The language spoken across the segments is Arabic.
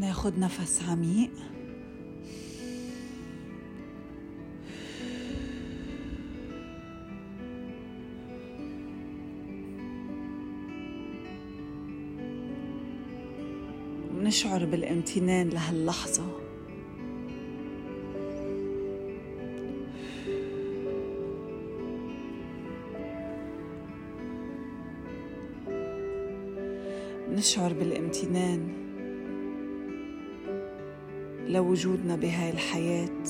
ناخد نفس عميق. ونشعر بالامتنان لهاللحظة. نشعر بالامتنان. لوجودنا بهاي الحياة.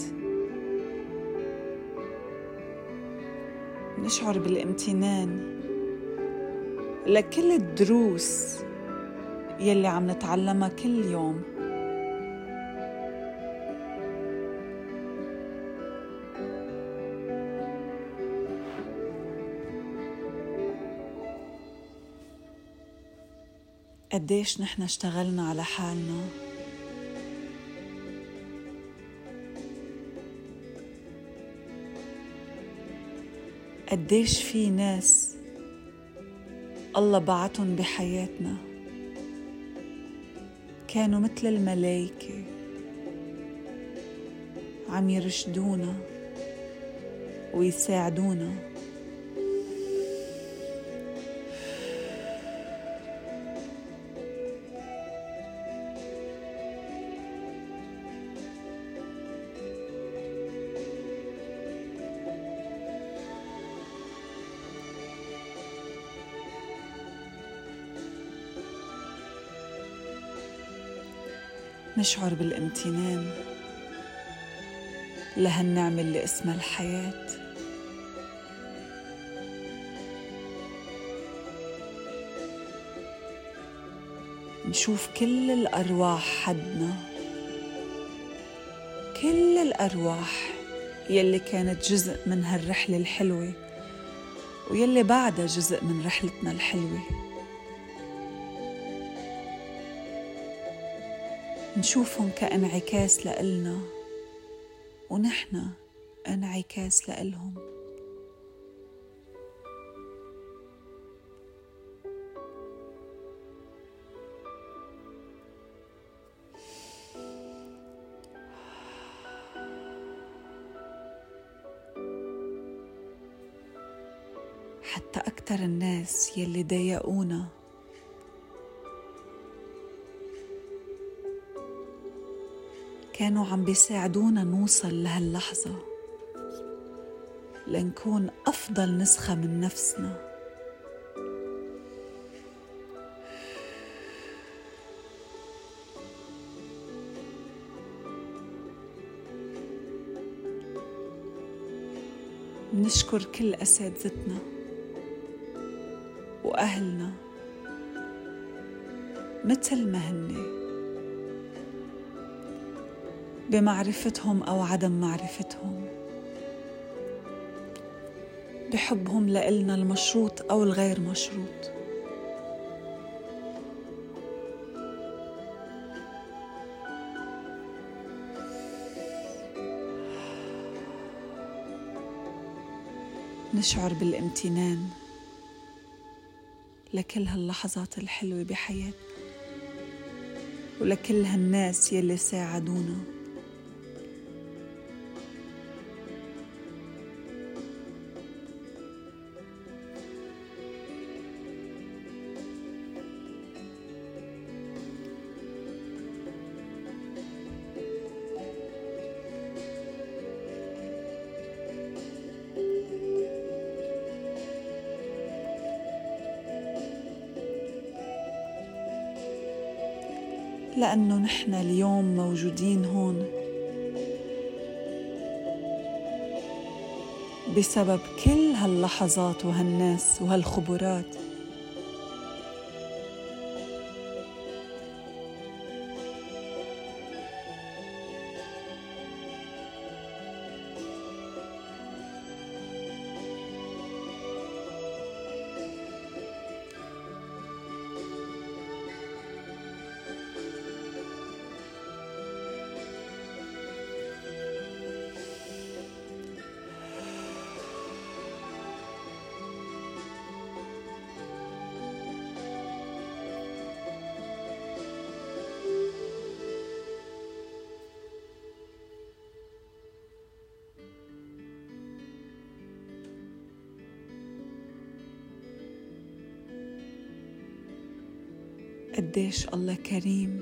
نشعر بالامتنان لكل الدروس يلي عم نتعلمها كل يوم. قديش نحن اشتغلنا على حالنا. قديش في ناس الله بعتهم بحياتنا. كانوا مثل الملايكة عم يرشدونا ويساعدونا. نشعر بالامتنان لهالنعمة اللي اسمها الحياة. نشوف كل الأرواح حدنا كل الأرواح يلي كانت جزء من هالرحلة الحلوة ويلي بعدها جزء من رحلتنا الحلوة. نشوفهم كانعكاس لإلنا ونحن انعكاس لإلهم. حتى أكثر الناس يلي ضايقونا كانوا عم بيساعدونا نوصل لهاللحظة. لنكون أفضل نسخة من نفسنا. نشكر كل أساتذتنا وأهلنا مثل ما هني. بمعرفتهم أو عدم معرفتهم. بحبهم لإلنا المشروط أو الغير مشروط. نشعر بالامتنان لكل هاللحظات الحلوة بحياتنا ولكل هالناس يلي ساعدونا. لأنه نحن اليوم موجودين هون. بسبب كل هاللحظات وهالناس وهالخبرات. قديش الله كريم.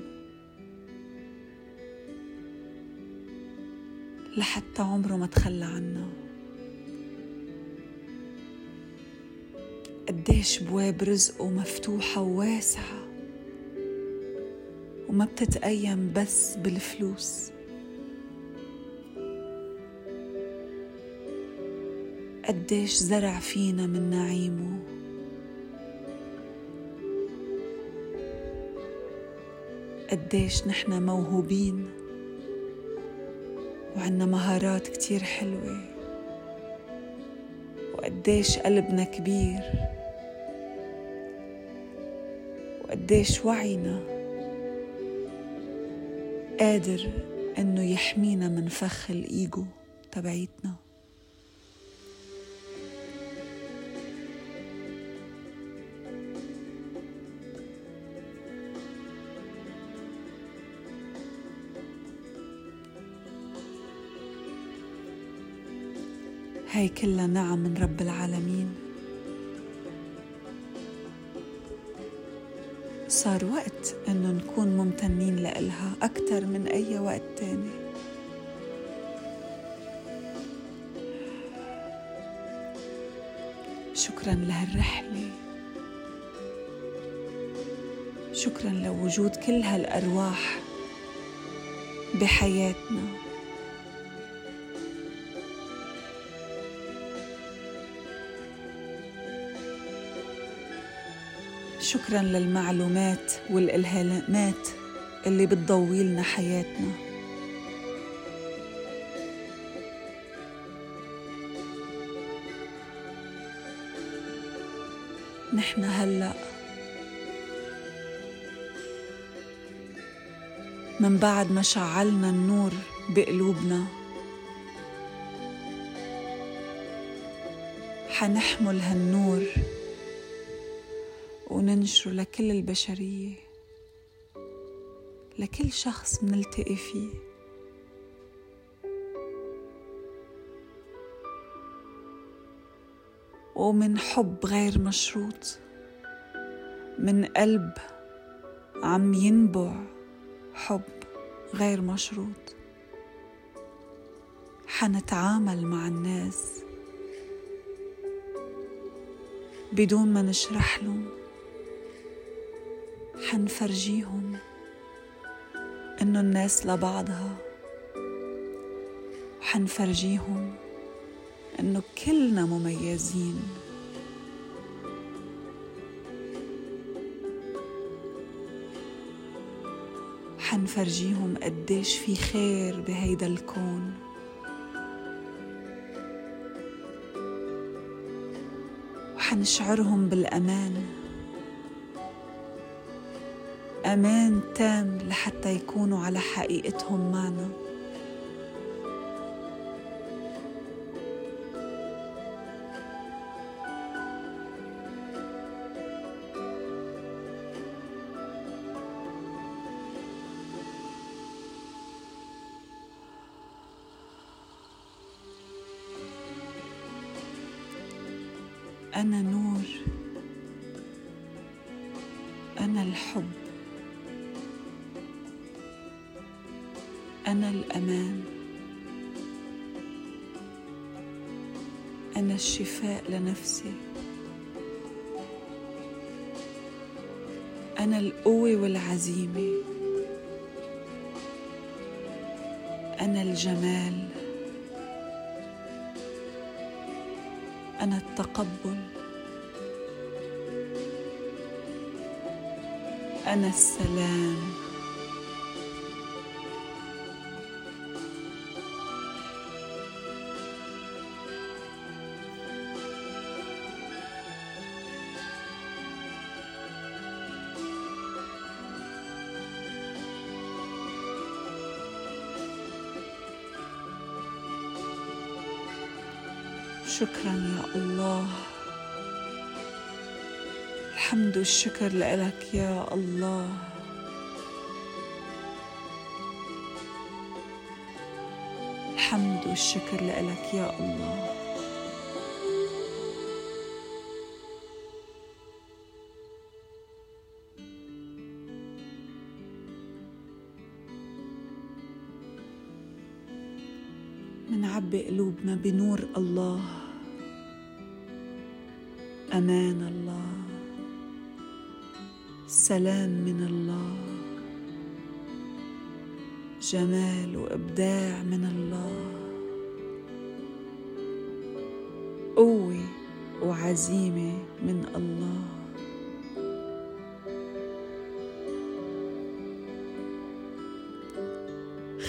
لحتى عمره ما تخلى عنا. قديش بواب رزقه مفتوحة وواسعة. وما بتتقيم بس بالفلوس. قديش زرع فينا من نعيمه. قديش نحن موهوبين. وعنا مهارات كتير حلوة. وقديش قلبنا كبير. وقديش وعينا قادر إنه يحمينا من فخ الإيجو تبعيتنا. هاي كلها نعم من رب العالمين. صار وقت إنه نكون ممتنين لإلها أكثر من أي وقت تاني. شكرا لهالرحلة. شكرا لوجود كل هالأرواح بحياتنا. شكرا للمعلومات والإلهامات اللي بتضوي لنا حياتنا. نحن هلأ من بعد ما شعلنا النور بقلوبنا حنحمل هالنور وننشره لكل البشرية لكل شخص منلتقي فيه. ومن حب غير مشروط من قلب عم ينبع حب غير مشروط. حنتعامل مع الناس بدون ما نشرح لهم. حنفرجيهم إنه الناس لبعضها. وحنفرجيهم إنه كلنا مميزين. حنفرجيهم قديش في خير بهيدا الكون. وحنشعرهم بالأمان. أمان تام لحتى يكونوا على حقيقتهم معنا. أنا نور. أنا الحب. أنا الامان أنا الشفاء لنفسي. أنا القوة والعزيمة. أنا الجمال. أنا التقبل. أنا السلام. شكرا يا الله. الحمد والشكر لك يا الله. الحمد والشكر لك يا الله. منعبي قلوبنا بنور الله. أمان الله. سلام من الله. جمال وإبداع من الله. قوة وعزيمة من الله.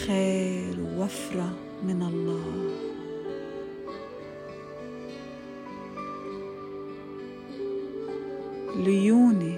خير ووفره من الله. ليوني